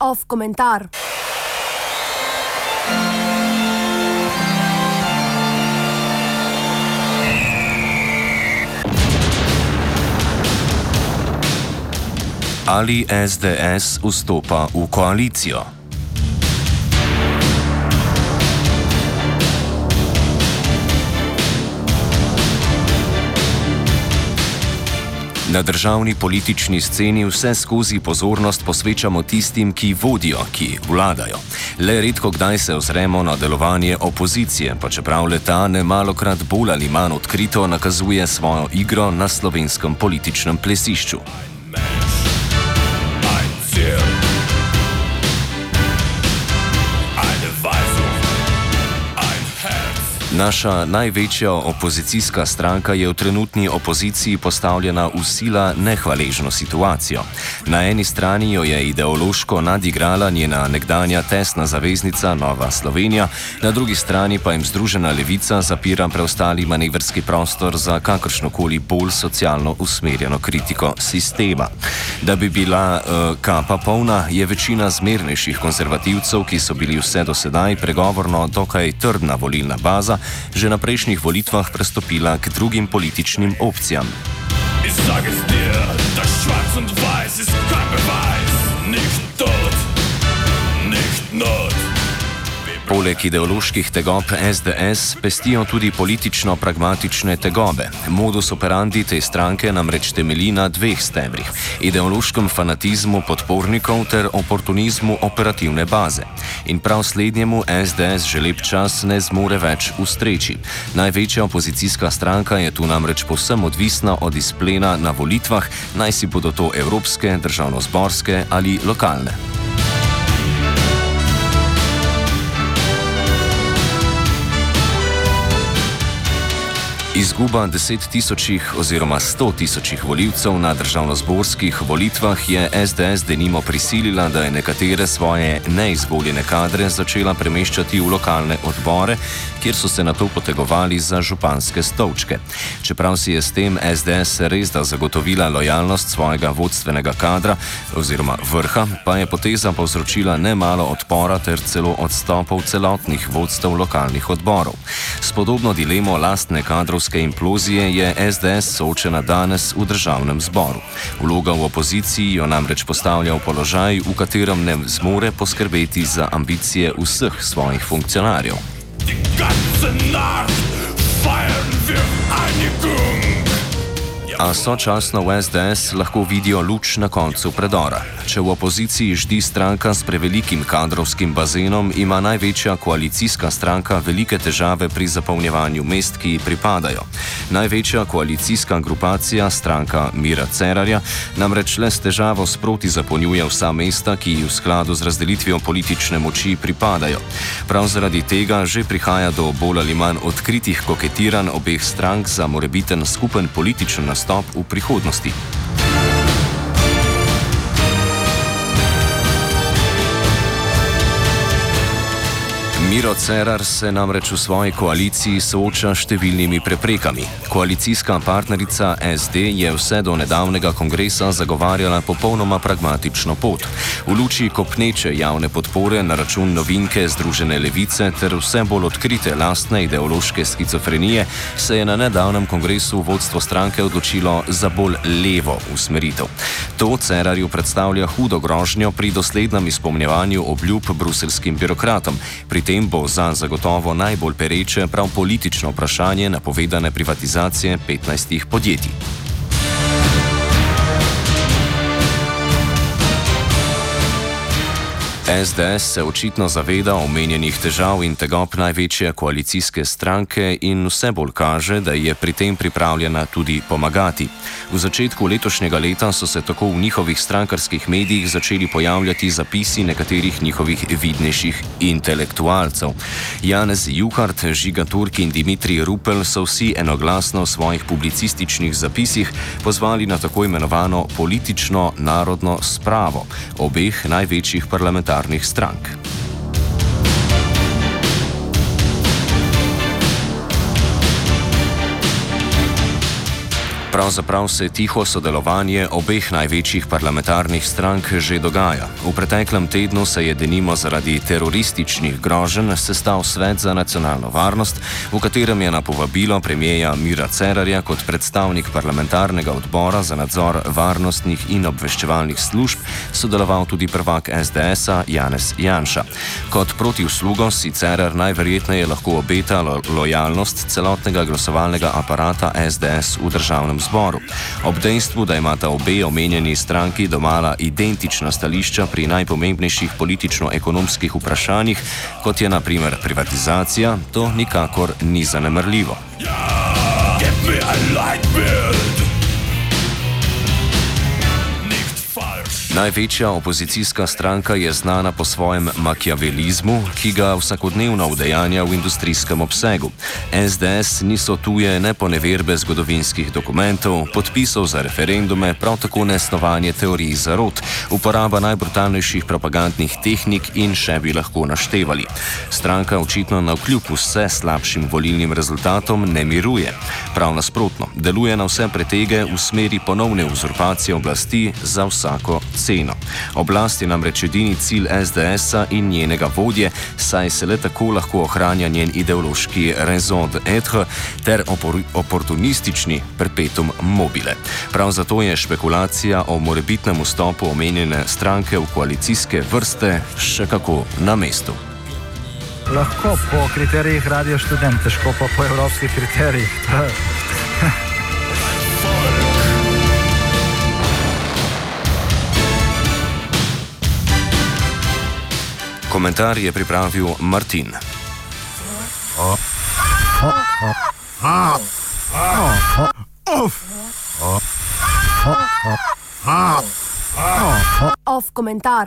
Off komentar. Ali SDS vstopa v koalicijo? Na državni politični sceni vse skozi pozornost posvečamo tistim, ki vodijo, ki vladajo. Le redko kdaj se ozremo na delovanje opozicije, pa čeprav leta ne malokrat bolj ali manj odkrito nakazuje svojo igro na slovenskem političnem plesišču. Naša največja opozicijska stranka je v trenutni opoziciji postavljena v sila nehvaležno situacijo. Na eni strani jo je ideološko nadigrala njena nekdanja tesna zaveznica Nova Slovenija, na drugi strani pa jim Združena levica zapira preostali manevrski prostor za kakršnokoli bolj socialno usmerjeno kritiko sistema. Da bi bila uh, kapa polna, je večina zmernejših konzervativcev, ki so bili vse do sedaj pregovorno dokaj trdna volilna baza, že na prejšnjih volitvah prestopila k drugim političnim opcijam. Ich sage es dir, das Schwarz und Weiß ist kein Beweis, nicht tot. Poleg ideoloških tegob SDS pestijo tudi politično-pragmatične tegobe. Modus operandi te stranke namreč temelji na dveh stebrih: ideološkem fanatizmu podpornikov ter oportunizmu operativne baze. In prav slednjemu SDS že lep čas ne zmore več ustreči. Največja opozicijska stranka je tu namreč posem odvisna od izplena na volitvah, naj si bodo to evropske, državno-zborske ali lokalne. Izguba deset tisočih oziroma sto tisočih voljivcev na državno-zborskih volitvah je SDS denimo prisilila, da je nekatere svoje neizvoljene kadre začela premeščati v lokalne odbore, kjer so se na to potegovali za županske stolčke. Čeprav si je s tem SDS res da zagotovila lojalnost svojega vodstvenega kadra oziroma vrha, pa je poteza povzročila nemalo odpora ter celo odstopov celotnih vodstev lokalnih odborov. S podobno dilemo lastne kadrovske kadrovske implozije je SDS soočena danes v državnem zboru. Vloga v opoziciji jo namreč postavlja v položaj, v katerem ne zmore poskrbeti za ambicije vseh svojih funkcionarjev. Die ganze Nacht feiern wir Einigung. A sočasno v SDS lahko vidijo luč na koncu predora. Če v opoziciji ždi stranka s prevelikim kadrovskim bazenom, ima največja koalicijska stranka velike težave pri zapolnjevanju mest, ki ji pripadajo. Največja koalicijska grupacija, stranka Mira Cerarja, namreč le s težavo sproti zapolnjuje vsa mesta, ki ji v skladu z razdelitvijo politične moči pripadajo. Prav zaradi tega že prihaja do bolj ali manj odkritih koketiranj obeh strank za morebiten skupen političen nastop v prihodnosti. Miro Cerar se namreč v svoji koaliciji sooča s številnimi preprekami. Koalicijska partnerica SD je vse do nedavnega kongresa zagovarjala popolnoma pragmatično pot. V luči kopneče javne podpore na račun novinke Združene levice ter vse bolj odkrite lastne ideološke skizofrenije se je na nedavnem kongresu vodstvo stranke odločilo za bolj levo usmeritev. To Cerarju predstavlja hudo grožnjo pri doslednem izpolnjevanju obljub bruselskim birokratom. Pri tem tem bo za zagotovo najbolj pereče prav politično vprašanje napovedane privatizacije 15 podjetij. SDS se očitno zaveda omenjenih težav in tegob največje koalicijske stranke in vse bolj kaže, da je pri tem pripravljena tudi pomagati. V začetku letošnjega leta so se tako v njihovih strankarskih medijih začeli pojavljati zapisi nekaterih njihovih vidnejših intelektualcev. Janez Juhart, Žiga Turk in Dimitrij Rupel so vsi enoglasno v svojih publicističnih zapisih pozvali na tako imenovano politično narodno spravo obeh največjih parlamentarnih parlamentarnih strank. Pravzaprav se tiho sodelovanje obeh največjih parlamentarnih strank že dogaja. V preteklem tednu se je denimo zaradi terorističnih groženj sestal Svet za nacionalno varnost, v katerem je na povabilo premijeja Mira Cerarja kot predstavnik parlamentarnega odbora za nadzor varnostnih in obveščevalnih služb sodeloval tudi prvak SDS-a Janez Janša. Kot protivslugo si Cerar najverjetneje lahko obeta lo lojalnost celotnega glasovalnega aparata SDS v državnem zboru. Ob dejstvu, da imata obe omenjeni stranki domala identična stališča pri najpomembnejših politično-ekonomskih vprašanjih, kot je naprimer privatizacija, to nikakor ni zanemrljivo. Yeah, Največja opozicijska stranka je znana po svojem makiavelizmu, ki ga vsakodnevno udejanja v industrijskem obsegu. SDS niso tuje ne po neverbe zgodovinskih dokumentov, podpisov za referendume, prav tako ne snovanje teorij zarot, uporaba najbrutalnejših propagandnih tehnik in še bi lahko naštevali. Stranka očitno na vkljub vse slabšim volilnim rezultatom ne miruje. Prav nasprotno, deluje na vse pretege v smeri ponovne uzurpacije oblasti za vsako ceno. Oblast je namreč edini cilj SDS-a in njenega vodje, saj se le tako lahko ohranja njen ideološki raison d'être ter opor oportunistični perpetuum mobile. Prav zato je špekulacija o morebitnem vstopu omenjene stranke v koalicijske vrste še kako na mestu. Lahko po kriterijih radio študent, težko pa po evropskih kriterijih. Komentar je pripravil Martin. Off komentar.